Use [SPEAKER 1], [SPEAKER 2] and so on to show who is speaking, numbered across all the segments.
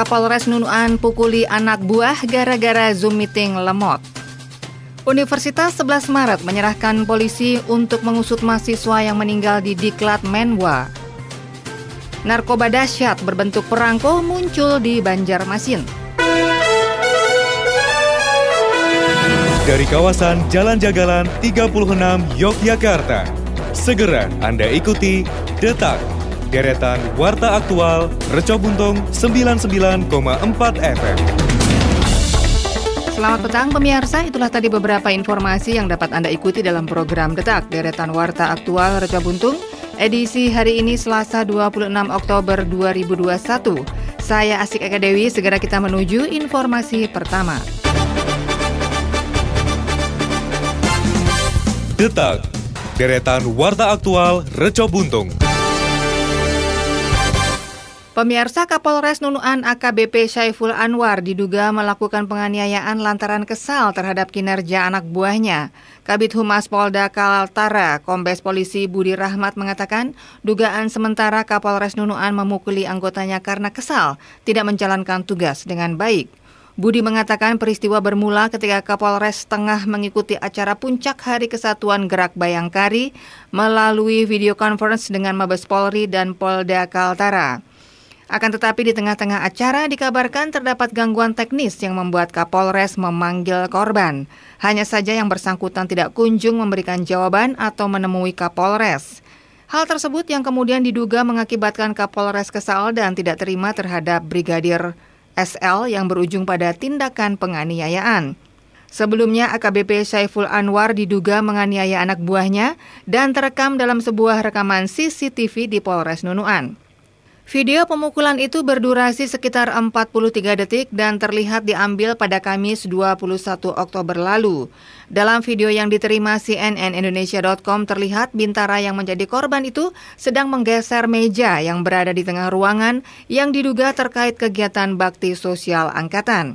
[SPEAKER 1] Kapolres Nunuan pukuli anak buah gara-gara Zoom meeting lemot. Universitas 11 Maret menyerahkan polisi untuk mengusut mahasiswa yang meninggal di Diklat Menwa. Narkoba dahsyat berbentuk perangko muncul di Banjarmasin.
[SPEAKER 2] Dari kawasan Jalan Jagalan 36 Yogyakarta, segera Anda ikuti Detak deretan Warta Aktual Reco Buntung 99,4 FM.
[SPEAKER 1] Selamat petang pemirsa, itulah tadi beberapa informasi yang dapat Anda ikuti dalam program Detak Deretan Warta Aktual Reco Buntung edisi hari ini Selasa 26 Oktober 2021. Saya Asik Eka Dewi, segera kita menuju informasi pertama.
[SPEAKER 2] Detak, deretan Warta Aktual Reco Buntung.
[SPEAKER 1] Pemirsa Kapolres Nunuan AKBP Syaiful Anwar diduga melakukan penganiayaan lantaran kesal terhadap kinerja anak buahnya. Kabit Humas Polda Kaltara, Kombes Polisi Budi Rahmat mengatakan, dugaan sementara Kapolres Nunuan memukuli anggotanya karena kesal, tidak menjalankan tugas dengan baik. Budi mengatakan peristiwa bermula ketika Kapolres tengah mengikuti acara Puncak Hari Kesatuan Gerak Bayangkari melalui video conference dengan Mabes Polri dan Polda Kaltara. Akan tetapi di tengah-tengah acara dikabarkan terdapat gangguan teknis yang membuat Kapolres memanggil korban. Hanya saja yang bersangkutan tidak kunjung memberikan jawaban atau menemui Kapolres. Hal tersebut yang kemudian diduga mengakibatkan Kapolres kesal dan tidak terima terhadap Brigadir SL yang berujung pada tindakan penganiayaan. Sebelumnya AKBP Saiful Anwar diduga menganiaya anak buahnya dan terekam dalam sebuah rekaman CCTV di Polres Nunuan. Video pemukulan itu berdurasi sekitar 43 detik dan terlihat diambil pada Kamis 21 Oktober lalu. Dalam video yang diterima CNN Indonesia.com terlihat Bintara yang menjadi korban itu sedang menggeser meja yang berada di tengah ruangan yang diduga terkait kegiatan bakti sosial angkatan.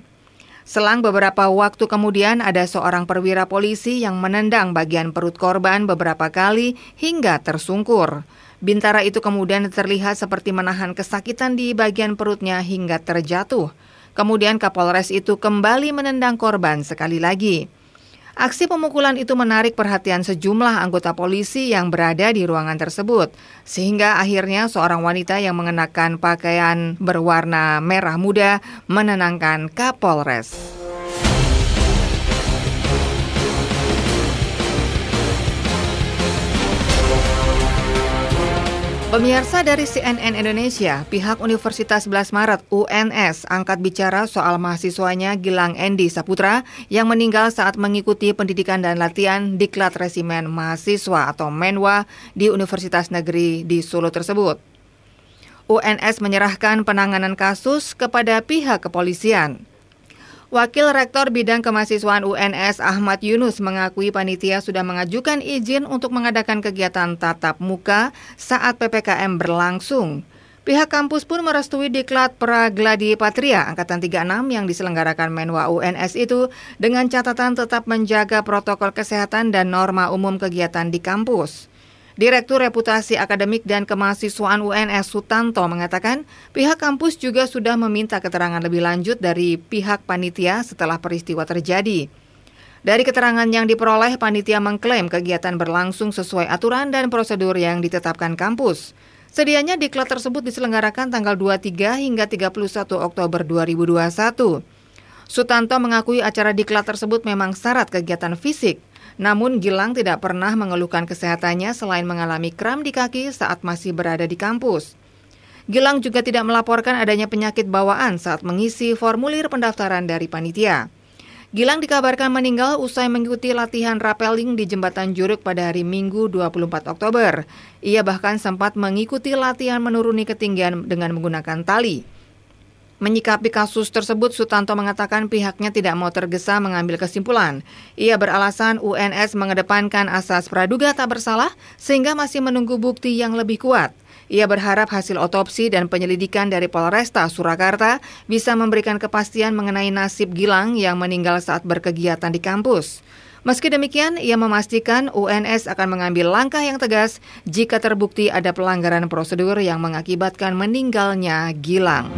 [SPEAKER 1] Selang beberapa waktu kemudian ada seorang perwira polisi yang menendang bagian perut korban beberapa kali hingga tersungkur. Bintara itu kemudian terlihat seperti menahan kesakitan di bagian perutnya hingga terjatuh. Kemudian Kapolres itu kembali menendang korban sekali lagi. Aksi pemukulan itu menarik perhatian sejumlah anggota polisi yang berada di ruangan tersebut, sehingga akhirnya seorang wanita yang mengenakan pakaian berwarna merah muda menenangkan Kapolres. Pemirsa dari CNN Indonesia, pihak Universitas 11 Maret UNS angkat bicara soal mahasiswanya Gilang Endi Saputra yang meninggal saat mengikuti pendidikan dan latihan di Diklat Resimen Mahasiswa atau Menwa di Universitas Negeri di Solo tersebut. UNS menyerahkan penanganan kasus kepada pihak kepolisian. Wakil Rektor Bidang Kemahasiswaan UNS Ahmad Yunus mengakui panitia sudah mengajukan izin untuk mengadakan kegiatan tatap muka saat PPKM berlangsung. Pihak kampus pun merestui diklat Pragladi Patria Angkatan 36 yang diselenggarakan Menwa UNS itu dengan catatan tetap menjaga protokol kesehatan dan norma umum kegiatan di kampus. Direktur Reputasi Akademik dan Kemahasiswaan UNS Sutanto mengatakan pihak kampus juga sudah meminta keterangan lebih lanjut dari pihak panitia setelah peristiwa terjadi. Dari keterangan yang diperoleh, panitia mengklaim kegiatan berlangsung sesuai aturan dan prosedur yang ditetapkan kampus. Sedianya diklat tersebut diselenggarakan tanggal 23 hingga 31 Oktober 2021. Sutanto mengakui acara diklat tersebut memang syarat kegiatan fisik. Namun Gilang tidak pernah mengeluhkan kesehatannya selain mengalami kram di kaki saat masih berada di kampus. Gilang juga tidak melaporkan adanya penyakit bawaan saat mengisi formulir pendaftaran dari panitia. Gilang dikabarkan meninggal usai mengikuti latihan rappelling di Jembatan Juruk pada hari Minggu 24 Oktober. Ia bahkan sempat mengikuti latihan menuruni ketinggian dengan menggunakan tali. Menyikapi kasus tersebut, Sutanto mengatakan pihaknya tidak mau tergesa mengambil kesimpulan. Ia beralasan UNS mengedepankan asas praduga tak bersalah sehingga masih menunggu bukti yang lebih kuat. Ia berharap hasil otopsi dan penyelidikan dari Polresta Surakarta bisa memberikan kepastian mengenai nasib Gilang yang meninggal saat berkegiatan di kampus. Meski demikian, ia memastikan UNS akan mengambil langkah yang tegas jika terbukti ada pelanggaran prosedur yang mengakibatkan meninggalnya Gilang.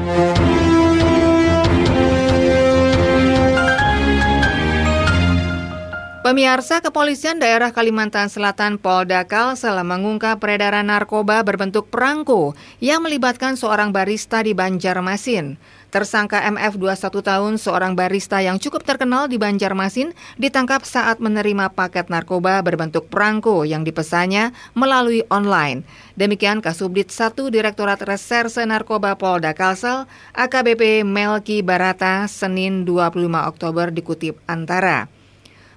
[SPEAKER 1] Pemirsa Kepolisian Daerah Kalimantan Selatan Polda Kalsel mengungkap peredaran narkoba berbentuk perangko yang melibatkan seorang barista di Banjarmasin. Tersangka MF 21 tahun, seorang barista yang cukup terkenal di Banjarmasin, ditangkap saat menerima paket narkoba berbentuk perangko yang dipesannya melalui online. Demikian Kasubdit 1 Direktorat Reserse Narkoba Polda Kalsel, AKBP Melki Barata, Senin 25 Oktober dikutip Antara.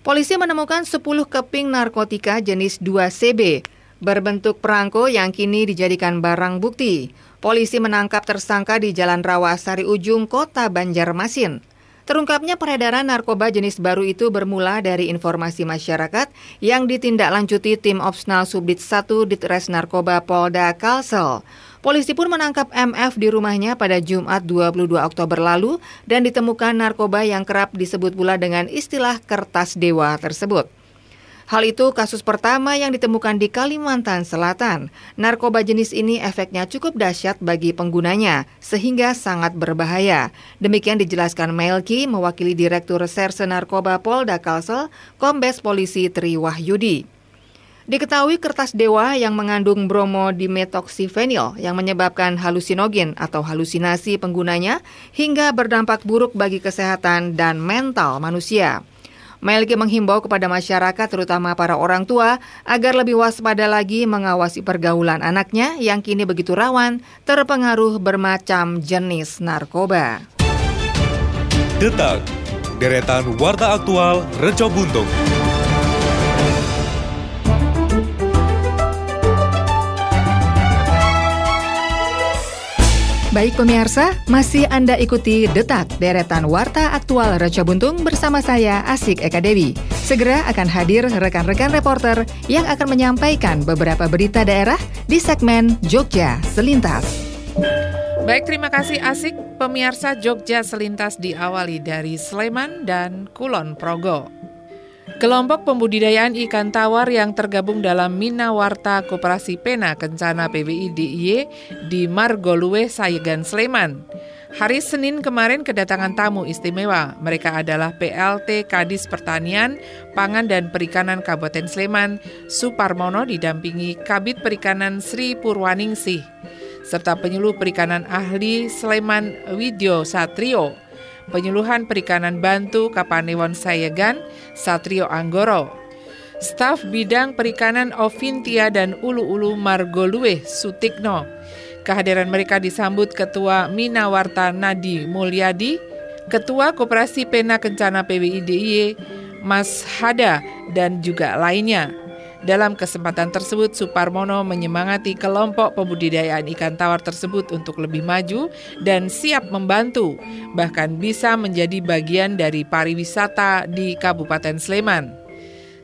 [SPEAKER 1] Polisi menemukan 10 keping narkotika jenis 2CB berbentuk perangko yang kini dijadikan barang bukti. Polisi menangkap tersangka di Jalan Rawasari Ujung, Kota Banjarmasin. Terungkapnya peredaran narkoba jenis baru itu bermula dari informasi masyarakat yang ditindaklanjuti tim Opsnal Subdit 1 Ditres Narkoba Polda Kalsel. Polisi pun menangkap MF di rumahnya pada Jumat 22 Oktober lalu dan ditemukan narkoba yang kerap disebut pula dengan istilah kertas dewa tersebut. Hal itu kasus pertama yang ditemukan di Kalimantan Selatan. Narkoba jenis ini efeknya cukup dahsyat bagi penggunanya, sehingga sangat berbahaya. Demikian dijelaskan Melki, mewakili Direktur Reserse Narkoba Polda Kalsel, Kombes Polisi Tri Wahyudi. Diketahui kertas dewa yang mengandung bromodimetoksifenil yang menyebabkan halusinogen atau halusinasi penggunanya hingga berdampak buruk bagi kesehatan dan mental manusia. Melki menghimbau kepada masyarakat terutama para orang tua agar lebih waspada lagi mengawasi pergaulan anaknya yang kini begitu rawan terpengaruh bermacam jenis narkoba.
[SPEAKER 2] Detak, deretan warta aktual Reco Buntung.
[SPEAKER 1] Baik pemirsa, masih Anda ikuti Detak Deretan Warta Aktual Raja Buntung bersama saya Asik Eka Dewi. Segera akan hadir rekan-rekan reporter yang akan menyampaikan beberapa berita daerah di segmen Jogja Selintas.
[SPEAKER 3] Baik, terima kasih Asik. Pemirsa Jogja Selintas diawali dari Sleman dan Kulon Progo. Kelompok pembudidayaan ikan tawar yang tergabung dalam Minawarta Koperasi Pena Kencana PBI DIY di Margolue, Sayegan, Sleman. Hari Senin kemarin kedatangan tamu istimewa. Mereka adalah PLT Kadis Pertanian, Pangan dan Perikanan Kabupaten Sleman, Suparmono didampingi Kabit Perikanan Sri Purwaningsih, serta penyuluh perikanan ahli Sleman Widyo Satrio penyuluhan perikanan Bantu Kapanewon Sayegan, Satrio Anggoro. Staf Bidang Perikanan Ovintia dan Ulu-Ulu Margolue Sutikno. Kehadiran mereka disambut Ketua Minawarta Nadi Mulyadi, Ketua Koperasi Pena Kencana PBIDIY Mas Hada, dan juga lainnya. Dalam kesempatan tersebut, Suparmono menyemangati kelompok pembudidayaan ikan tawar tersebut untuk lebih maju dan siap membantu, bahkan bisa menjadi bagian dari pariwisata di Kabupaten Sleman.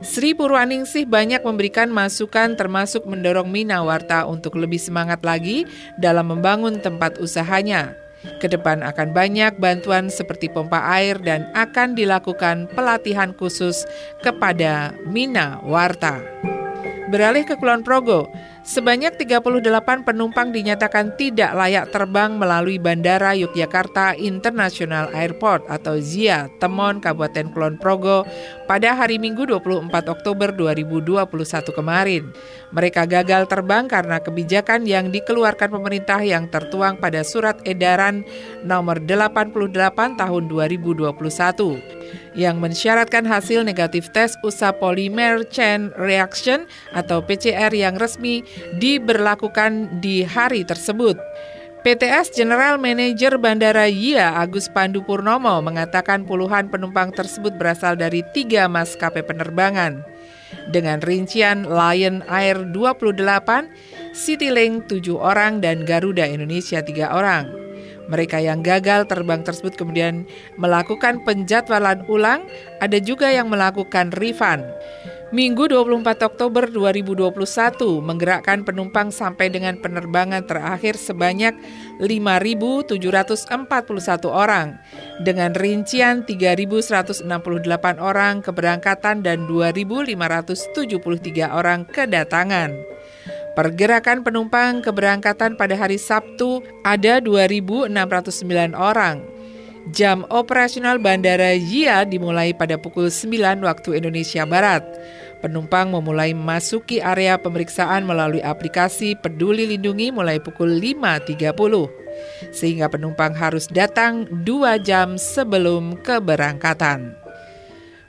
[SPEAKER 3] Sri Purwaningsih banyak memberikan masukan termasuk mendorong Mina Warta untuk lebih semangat lagi dalam membangun tempat usahanya. Ke depan akan banyak bantuan seperti pompa air dan akan dilakukan pelatihan khusus kepada Mina Warta. Beralih ke Kulon Progo, sebanyak 38 penumpang dinyatakan tidak layak terbang melalui Bandara Yogyakarta International Airport atau ZIA, Temon, Kabupaten Kulon Progo pada hari Minggu 24 Oktober 2021 kemarin. Mereka gagal terbang karena kebijakan yang dikeluarkan pemerintah yang tertuang pada surat edaran nomor 88 tahun 2021 yang mensyaratkan hasil negatif tes usaha polymer chain reaction atau PCR yang resmi diberlakukan di hari tersebut. PTS General Manager Bandara YIA Agus Pandu Purnomo mengatakan puluhan penumpang tersebut berasal dari tiga maskapai penerbangan. Dengan rincian Lion Air 28, Citylink 7 orang, dan Garuda Indonesia 3 orang. Mereka yang gagal terbang tersebut kemudian melakukan penjadwalan ulang, ada juga yang melakukan refund. Minggu 24 Oktober 2021 menggerakkan penumpang sampai dengan penerbangan terakhir sebanyak 5.741 orang dengan rincian 3.168 orang keberangkatan dan 2.573 orang kedatangan. Pergerakan penumpang keberangkatan pada hari Sabtu ada 2.609 orang. Jam operasional Bandara Yia dimulai pada pukul 9 waktu Indonesia Barat. Penumpang memulai memasuki area pemeriksaan melalui aplikasi Peduli Lindungi mulai pukul 5.30. Sehingga penumpang harus datang dua jam sebelum keberangkatan.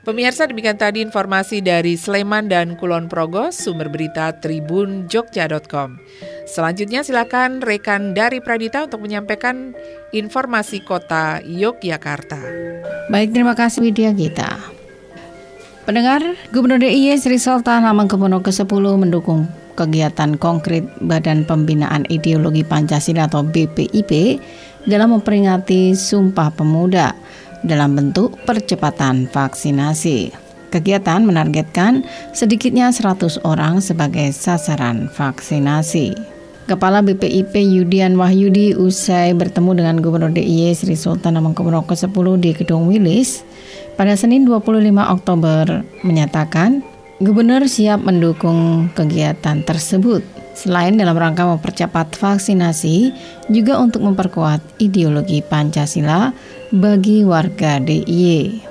[SPEAKER 3] Pemirsa demikian tadi informasi dari Sleman dan Kulon Progo, sumber berita tribunjogja.com. Selanjutnya silakan rekan dari Pradita untuk menyampaikan informasi kota Yogyakarta.
[SPEAKER 4] Baik, terima kasih Widya Gita. Pendengar, Gubernur DIY Sri Sultan Hamengkubuwono ke-10 mendukung kegiatan konkret Badan Pembinaan Ideologi Pancasila atau BPIP dalam memperingati Sumpah Pemuda dalam bentuk percepatan vaksinasi. Kegiatan menargetkan sedikitnya 100 orang sebagai sasaran vaksinasi. Kepala BPIP Yudian Wahyudi usai bertemu dengan Gubernur DIY Sri Sultan Hamengkubuwono ke-10 di Gedung Wilis pada Senin 25 Oktober menyatakan Gubernur siap mendukung kegiatan tersebut. Selain dalam rangka mempercepat vaksinasi, juga untuk memperkuat ideologi Pancasila bagi warga DIY.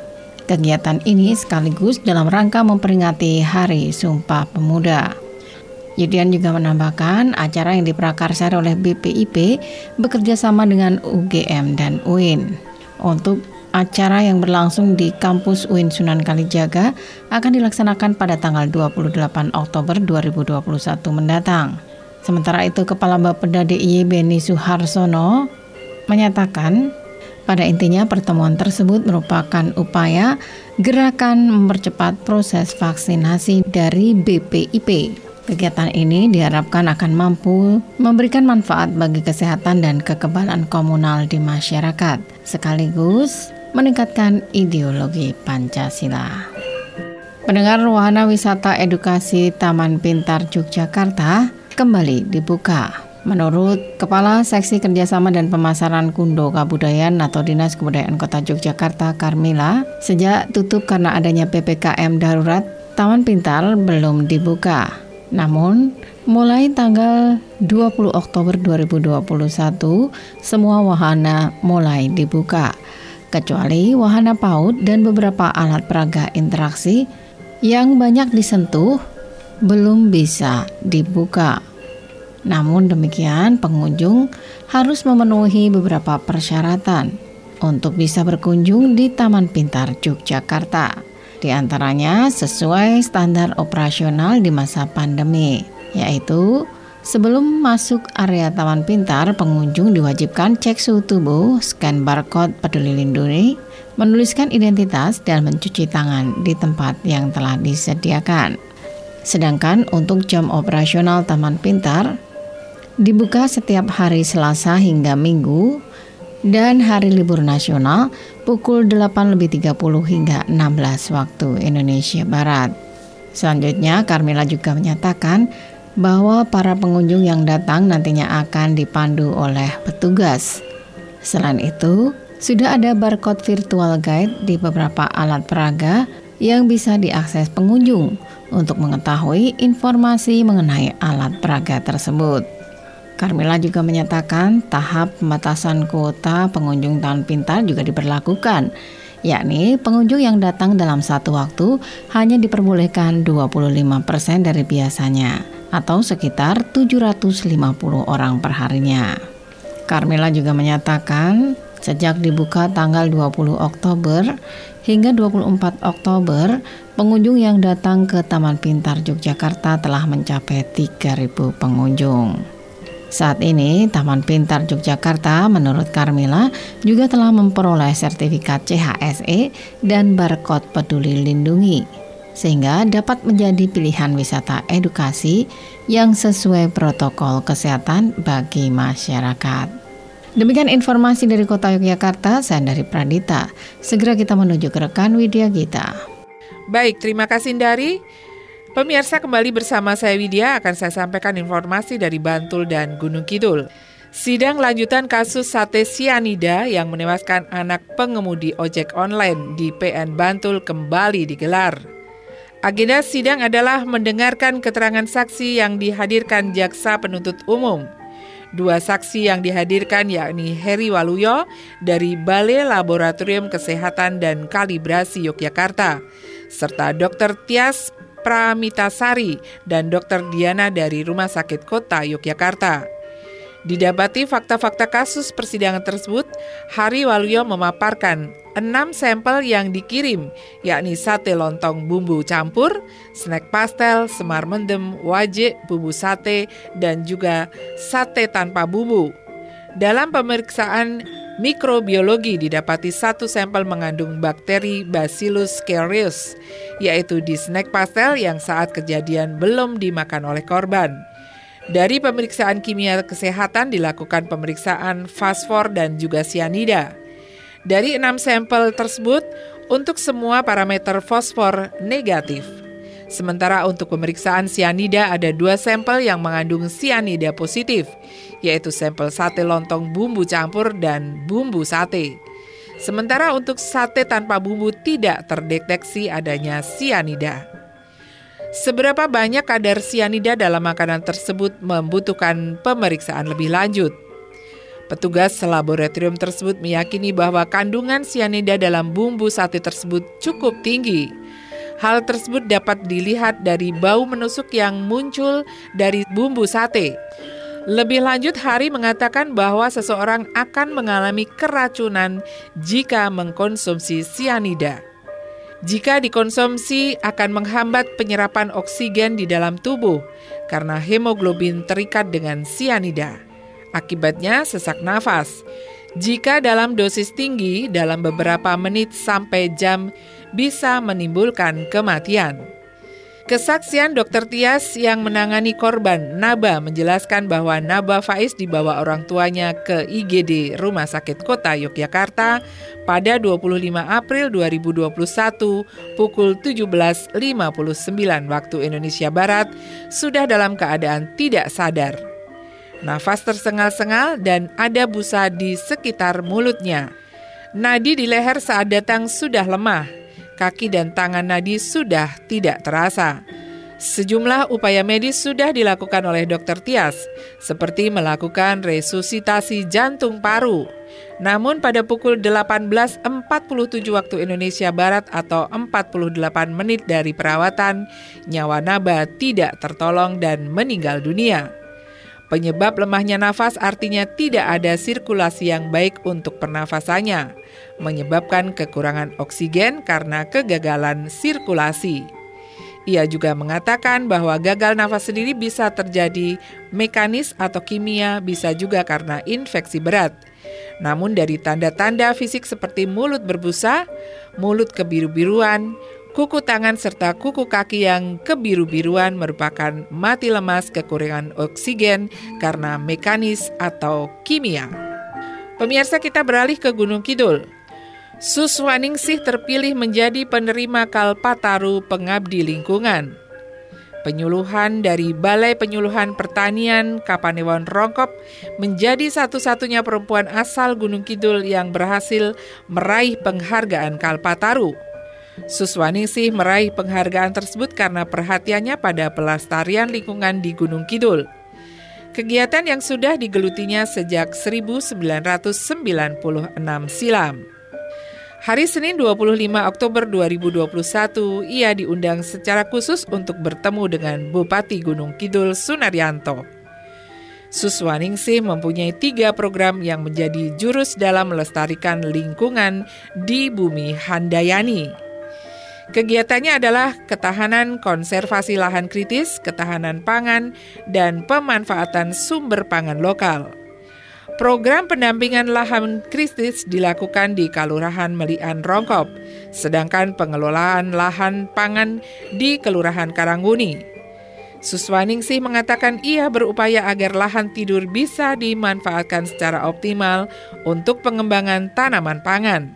[SPEAKER 4] Kegiatan ini sekaligus dalam rangka memperingati Hari Sumpah Pemuda. Yudian juga menambahkan acara yang diprakarsai oleh BPIP bekerja sama dengan UGM dan UIN untuk Acara yang berlangsung di kampus UIN Sunan Kalijaga akan dilaksanakan pada tanggal 28 Oktober 2021 mendatang. Sementara itu, Kepala Bapeda DIY Beni Suharsono menyatakan pada intinya pertemuan tersebut merupakan upaya gerakan mempercepat proses vaksinasi dari BPIP. Kegiatan ini diharapkan akan mampu memberikan manfaat bagi kesehatan dan kekebalan komunal di masyarakat, sekaligus meningkatkan ideologi Pancasila. Pendengar wahana wisata edukasi Taman Pintar Yogyakarta kembali dibuka. Menurut Kepala Seksi Kerjasama dan Pemasaran Kundo Kabudayaan atau Dinas Kebudayaan Kota Yogyakarta Karmila, sejak tutup karena adanya PPKM darurat, Taman Pintar belum dibuka. Namun, mulai tanggal 20 Oktober 2021, semua wahana mulai dibuka kecuali wahana PAUD dan beberapa alat peraga interaksi yang banyak disentuh belum bisa dibuka. Namun demikian, pengunjung harus memenuhi beberapa persyaratan untuk bisa berkunjung di Taman Pintar Yogyakarta. Di antaranya sesuai standar operasional di masa pandemi, yaitu Sebelum masuk area Taman Pintar, pengunjung diwajibkan cek suhu tubuh, scan barcode peduli lindungi, menuliskan identitas, dan mencuci tangan di tempat yang telah disediakan. Sedangkan untuk jam operasional Taman Pintar, dibuka setiap hari Selasa hingga Minggu dan hari libur nasional pukul 8.30 hingga 16 waktu Indonesia Barat. Selanjutnya, Carmila juga menyatakan bahwa para pengunjung yang datang nantinya akan dipandu oleh petugas. Selain itu, sudah ada barcode virtual guide di beberapa alat peraga yang bisa diakses pengunjung untuk mengetahui informasi mengenai alat peraga tersebut. Carmila juga menyatakan tahap pembatasan kuota pengunjung tahun pintar juga diberlakukan, yakni pengunjung yang datang dalam satu waktu hanya diperbolehkan 25% dari biasanya atau sekitar 750 orang perharinya. Carmela juga menyatakan sejak dibuka tanggal 20 Oktober hingga 24 Oktober, pengunjung yang datang ke Taman Pintar Yogyakarta telah mencapai 3.000 pengunjung. Saat ini, Taman Pintar Yogyakarta menurut Carmila juga telah memperoleh sertifikat CHSE dan barcode peduli lindungi sehingga dapat menjadi pilihan wisata edukasi yang sesuai protokol kesehatan bagi masyarakat. Demikian informasi dari Kota Yogyakarta, saya dari Pradita. Segera kita menuju ke rekan Widya Gita.
[SPEAKER 3] Baik, terima kasih dari Pemirsa kembali bersama saya Widya akan saya sampaikan informasi dari Bantul dan Gunung Kidul. Sidang lanjutan kasus sate sianida yang menewaskan anak pengemudi ojek online di PN Bantul kembali digelar. Agenda sidang adalah mendengarkan keterangan saksi yang dihadirkan jaksa penuntut umum. Dua saksi yang dihadirkan yakni Heri Waluyo dari Balai Laboratorium Kesehatan dan Kalibrasi Yogyakarta, serta Dr. Tias Pramitasari dan Dr. Diana dari Rumah Sakit Kota Yogyakarta. Didapati fakta-fakta kasus persidangan tersebut, Hari Waluyo memaparkan enam sampel yang dikirim, yakni sate lontong bumbu campur, snack pastel, semar mendem, wajik, bumbu sate, dan juga sate tanpa bumbu. Dalam pemeriksaan mikrobiologi didapati satu sampel mengandung bakteri Bacillus cereus, yaitu di snack pastel yang saat kejadian belum dimakan oleh korban. Dari pemeriksaan kimia kesehatan dilakukan pemeriksaan fosfor dan juga sianida. Dari enam sampel tersebut, untuk semua parameter fosfor negatif. Sementara untuk pemeriksaan sianida ada dua sampel yang mengandung sianida positif, yaitu sampel sate lontong bumbu campur dan bumbu sate. Sementara untuk sate tanpa bumbu tidak terdeteksi adanya sianida. Seberapa banyak kadar sianida dalam makanan tersebut membutuhkan pemeriksaan lebih lanjut. Petugas laboratorium tersebut meyakini bahwa kandungan sianida dalam bumbu sate tersebut cukup tinggi. Hal tersebut dapat dilihat dari bau menusuk yang muncul dari bumbu sate. Lebih lanjut, Hari mengatakan bahwa seseorang akan mengalami keracunan jika mengkonsumsi sianida. Jika dikonsumsi akan menghambat penyerapan oksigen di dalam tubuh karena hemoglobin terikat dengan sianida. Akibatnya sesak nafas. Jika dalam dosis tinggi dalam beberapa menit sampai jam bisa menimbulkan kematian. Kesaksian Dr. Tias yang menangani korban Naba menjelaskan bahwa Naba Faiz dibawa orang tuanya ke IGD Rumah Sakit Kota Yogyakarta pada 25 April 2021 pukul 17.59 waktu Indonesia Barat sudah dalam keadaan tidak sadar. Nafas tersengal-sengal dan ada busa di sekitar mulutnya. Nadi di leher saat datang sudah lemah kaki dan tangan Nadi sudah tidak terasa. Sejumlah upaya medis sudah dilakukan oleh dokter Tias, seperti melakukan resusitasi jantung paru. Namun pada pukul 18.47 waktu Indonesia Barat atau 48 menit dari perawatan, nyawa Naba tidak tertolong dan meninggal dunia. Penyebab lemahnya nafas artinya tidak ada sirkulasi yang baik untuk pernafasannya, menyebabkan kekurangan oksigen karena kegagalan sirkulasi. Ia juga mengatakan bahwa gagal nafas sendiri bisa terjadi mekanis atau kimia, bisa juga karena infeksi berat. Namun dari tanda-tanda fisik seperti mulut berbusa, mulut kebiru-biruan, Kuku tangan serta kuku kaki yang kebiru-biruan merupakan mati lemas kekurangan oksigen karena mekanis atau kimia. Pemirsa kita beralih ke Gunung Kidul. Suswaningsih terpilih menjadi penerima Kalpataru Pengabdi Lingkungan. Penyuluhan dari Balai Penyuluhan Pertanian Kapanewon Rongkop menjadi satu-satunya perempuan asal Gunung Kidul yang berhasil meraih penghargaan Kalpataru. Suswaningsih meraih penghargaan tersebut karena perhatiannya pada pelestarian lingkungan di Gunung Kidul. Kegiatan yang sudah digelutinya sejak 1996 silam. Hari Senin 25 Oktober 2021, ia diundang secara khusus untuk bertemu dengan Bupati Gunung Kidul Sunaryanto. Suswaningsih mempunyai tiga program yang menjadi jurus dalam melestarikan lingkungan di bumi Handayani. Kegiatannya adalah ketahanan konservasi lahan kritis, ketahanan pangan, dan pemanfaatan sumber pangan lokal. Program pendampingan lahan kritis dilakukan di Kelurahan Melian Rongkop, sedangkan pengelolaan lahan pangan di Kelurahan Karangguni. Suswaningsih mengatakan ia berupaya agar lahan tidur bisa dimanfaatkan secara optimal untuk pengembangan tanaman pangan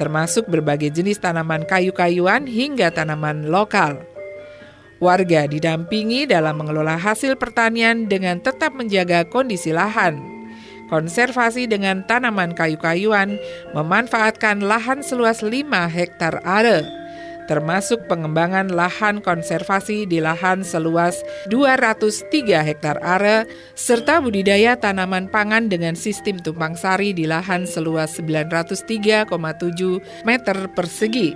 [SPEAKER 3] termasuk berbagai jenis tanaman kayu-kayuan hingga tanaman lokal. Warga didampingi dalam mengelola hasil pertanian dengan tetap menjaga kondisi lahan. Konservasi dengan tanaman kayu-kayuan memanfaatkan lahan seluas 5 hektar are. Termasuk pengembangan lahan konservasi di lahan seluas 203 hektar are, serta budidaya tanaman pangan dengan sistem tumpang sari di lahan seluas 903,7 meter persegi.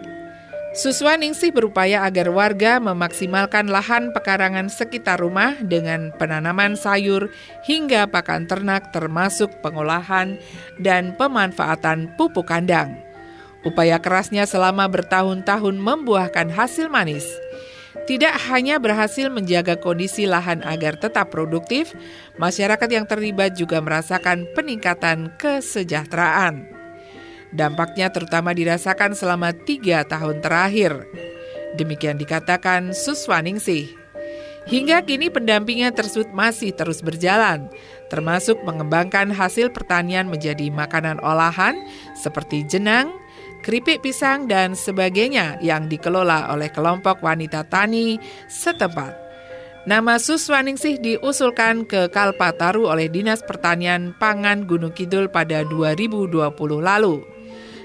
[SPEAKER 3] Suswaningsih berupaya agar warga memaksimalkan lahan pekarangan sekitar rumah dengan penanaman sayur hingga pakan ternak termasuk pengolahan dan pemanfaatan pupuk kandang. Upaya kerasnya selama bertahun-tahun membuahkan hasil manis. Tidak hanya berhasil menjaga kondisi lahan agar tetap produktif, masyarakat yang terlibat juga merasakan peningkatan kesejahteraan. Dampaknya terutama dirasakan selama tiga tahun terakhir. Demikian dikatakan Suswaningsih. Hingga kini pendampingnya tersebut masih terus berjalan, termasuk mengembangkan hasil pertanian menjadi makanan olahan seperti jenang, keripik pisang, dan sebagainya yang dikelola oleh kelompok wanita tani setempat. Nama Suswaningsih diusulkan ke Kalpataru oleh Dinas Pertanian Pangan Gunung Kidul pada 2020 lalu.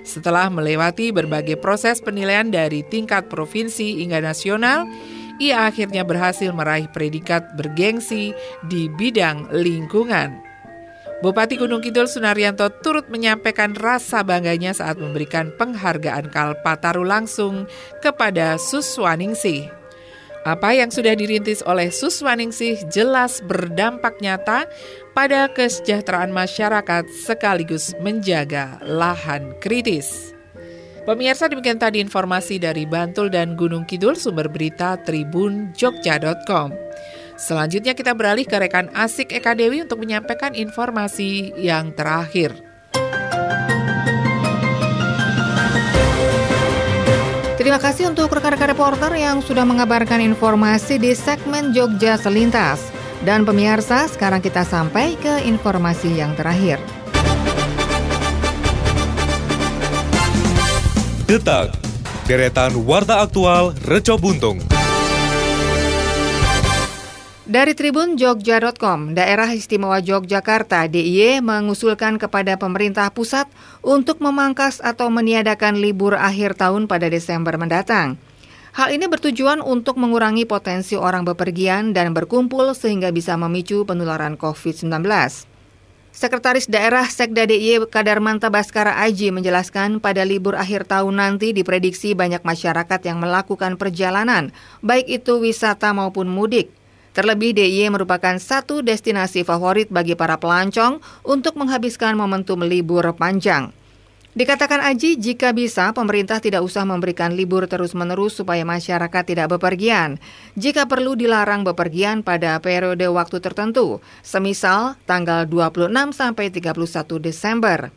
[SPEAKER 3] Setelah melewati berbagai proses penilaian dari tingkat provinsi hingga nasional, ia akhirnya berhasil meraih predikat bergengsi di bidang lingkungan. Bupati Gunung Kidul Sunaryanto turut menyampaikan rasa bangganya saat memberikan penghargaan Kalpataru langsung kepada Suswaningsih. Apa yang sudah dirintis oleh Suswaningsih jelas berdampak nyata pada kesejahteraan masyarakat sekaligus menjaga lahan kritis. Pemirsa demikian tadi informasi dari Bantul dan Gunung Kidul sumber berita Tribun Jogja.com. Selanjutnya kita beralih ke rekan Asik Eka Dewi untuk menyampaikan informasi yang terakhir.
[SPEAKER 1] Terima kasih untuk rekan-rekan reporter yang sudah mengabarkan informasi di segmen Jogja Selintas. Dan pemirsa, sekarang kita sampai ke informasi yang terakhir.
[SPEAKER 2] Detak, deretan warta aktual Reco Buntung.
[SPEAKER 1] Dari Tribun Jogja.com, Daerah Istimewa Yogyakarta DIY mengusulkan kepada pemerintah pusat untuk memangkas atau meniadakan libur akhir tahun pada Desember mendatang. Hal ini bertujuan untuk mengurangi potensi orang bepergian dan berkumpul sehingga bisa memicu penularan COVID-19. Sekretaris Daerah Sekda DIY Kadarmanta Baskara Aji menjelaskan pada libur akhir tahun nanti diprediksi banyak masyarakat yang melakukan perjalanan, baik itu wisata maupun mudik. Terlebih DIY merupakan satu destinasi favorit bagi para pelancong untuk menghabiskan momentum libur panjang. Dikatakan Aji, jika bisa pemerintah tidak usah memberikan libur terus-menerus supaya masyarakat tidak bepergian. Jika perlu dilarang bepergian pada periode waktu tertentu, semisal tanggal 26 sampai 31 Desember.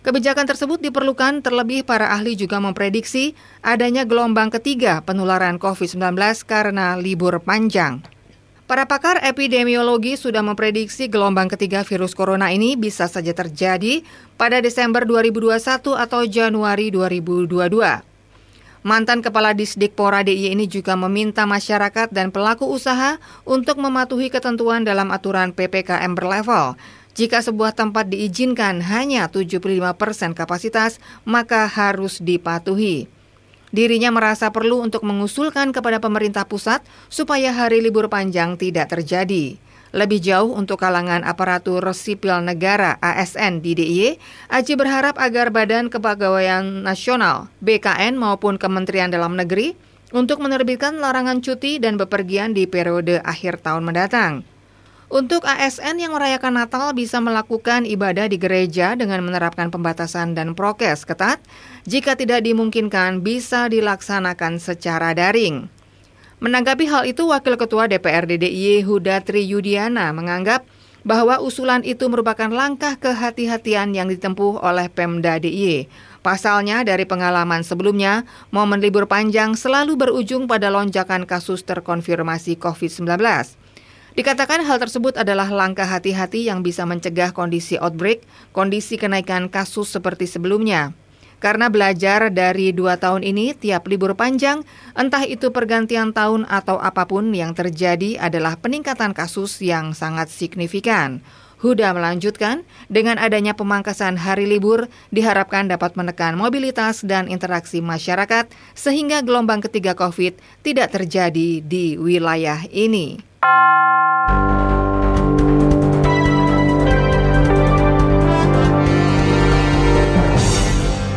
[SPEAKER 1] Kebijakan tersebut diperlukan terlebih para ahli juga memprediksi adanya gelombang ketiga penularan COVID-19 karena libur panjang. Para pakar epidemiologi sudah memprediksi gelombang ketiga virus corona ini bisa saja terjadi pada Desember 2021 atau Januari 2022. Mantan Kepala Disdikpora DIY ini juga meminta masyarakat dan pelaku usaha untuk mematuhi ketentuan dalam aturan PPKM berlevel. Jika sebuah tempat diizinkan hanya 75% kapasitas, maka harus dipatuhi. Dirinya merasa perlu untuk mengusulkan kepada pemerintah pusat supaya hari libur panjang tidak terjadi. Lebih jauh untuk kalangan aparatur sipil negara ASN di DIY, Aji berharap agar Badan Kepegawaian Nasional BKN maupun Kementerian Dalam Negeri untuk menerbitkan larangan cuti dan bepergian di periode akhir tahun mendatang. Untuk ASN yang merayakan Natal bisa melakukan ibadah di gereja dengan menerapkan pembatasan dan prokes ketat. Jika tidak dimungkinkan, bisa dilaksanakan secara daring. Menanggapi hal itu, Wakil Ketua DPRD DIY Huda Tri Yudiana menganggap bahwa usulan itu merupakan langkah kehati-hatian yang ditempuh oleh Pemda DIY. Pasalnya, dari pengalaman sebelumnya, momen libur panjang selalu berujung pada lonjakan kasus terkonfirmasi COVID-19. Dikatakan hal tersebut adalah langkah hati-hati yang bisa mencegah kondisi outbreak, kondisi kenaikan kasus seperti sebelumnya. Karena belajar dari dua tahun ini, tiap libur panjang, entah itu pergantian tahun atau apa pun yang terjadi adalah peningkatan kasus yang sangat signifikan. Huda melanjutkan, dengan adanya pemangkasan hari libur diharapkan dapat menekan mobilitas dan interaksi masyarakat sehingga gelombang ketiga COVID tidak terjadi di wilayah ini.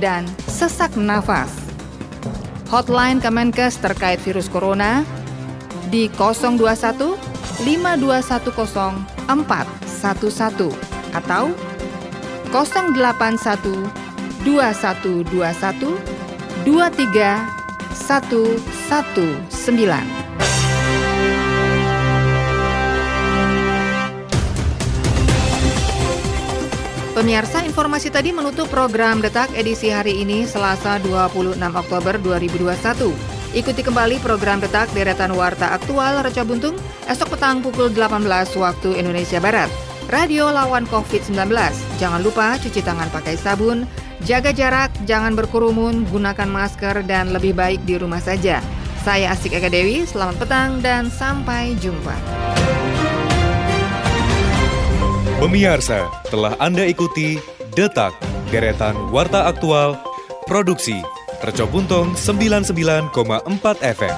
[SPEAKER 1] dan sesak nafas. Hotline Kemenkes terkait virus corona di 021 5210 411 atau 081 2121 23119. Pemirsa, informasi tadi menutup program Detak edisi hari ini Selasa 26 Oktober 2021. Ikuti kembali program Detak deretan Warta Aktual Reca Buntung esok petang pukul 18 waktu Indonesia Barat. Radio lawan COVID-19. Jangan lupa cuci tangan pakai sabun, jaga jarak, jangan berkerumun, gunakan masker, dan lebih baik di rumah saja. Saya Asik Eka Dewi, selamat petang dan sampai jumpa.
[SPEAKER 2] Pemirsa, telah Anda ikuti Detak, deretan Warta Aktual, Produksi, Reco Buntung 99,4 FM.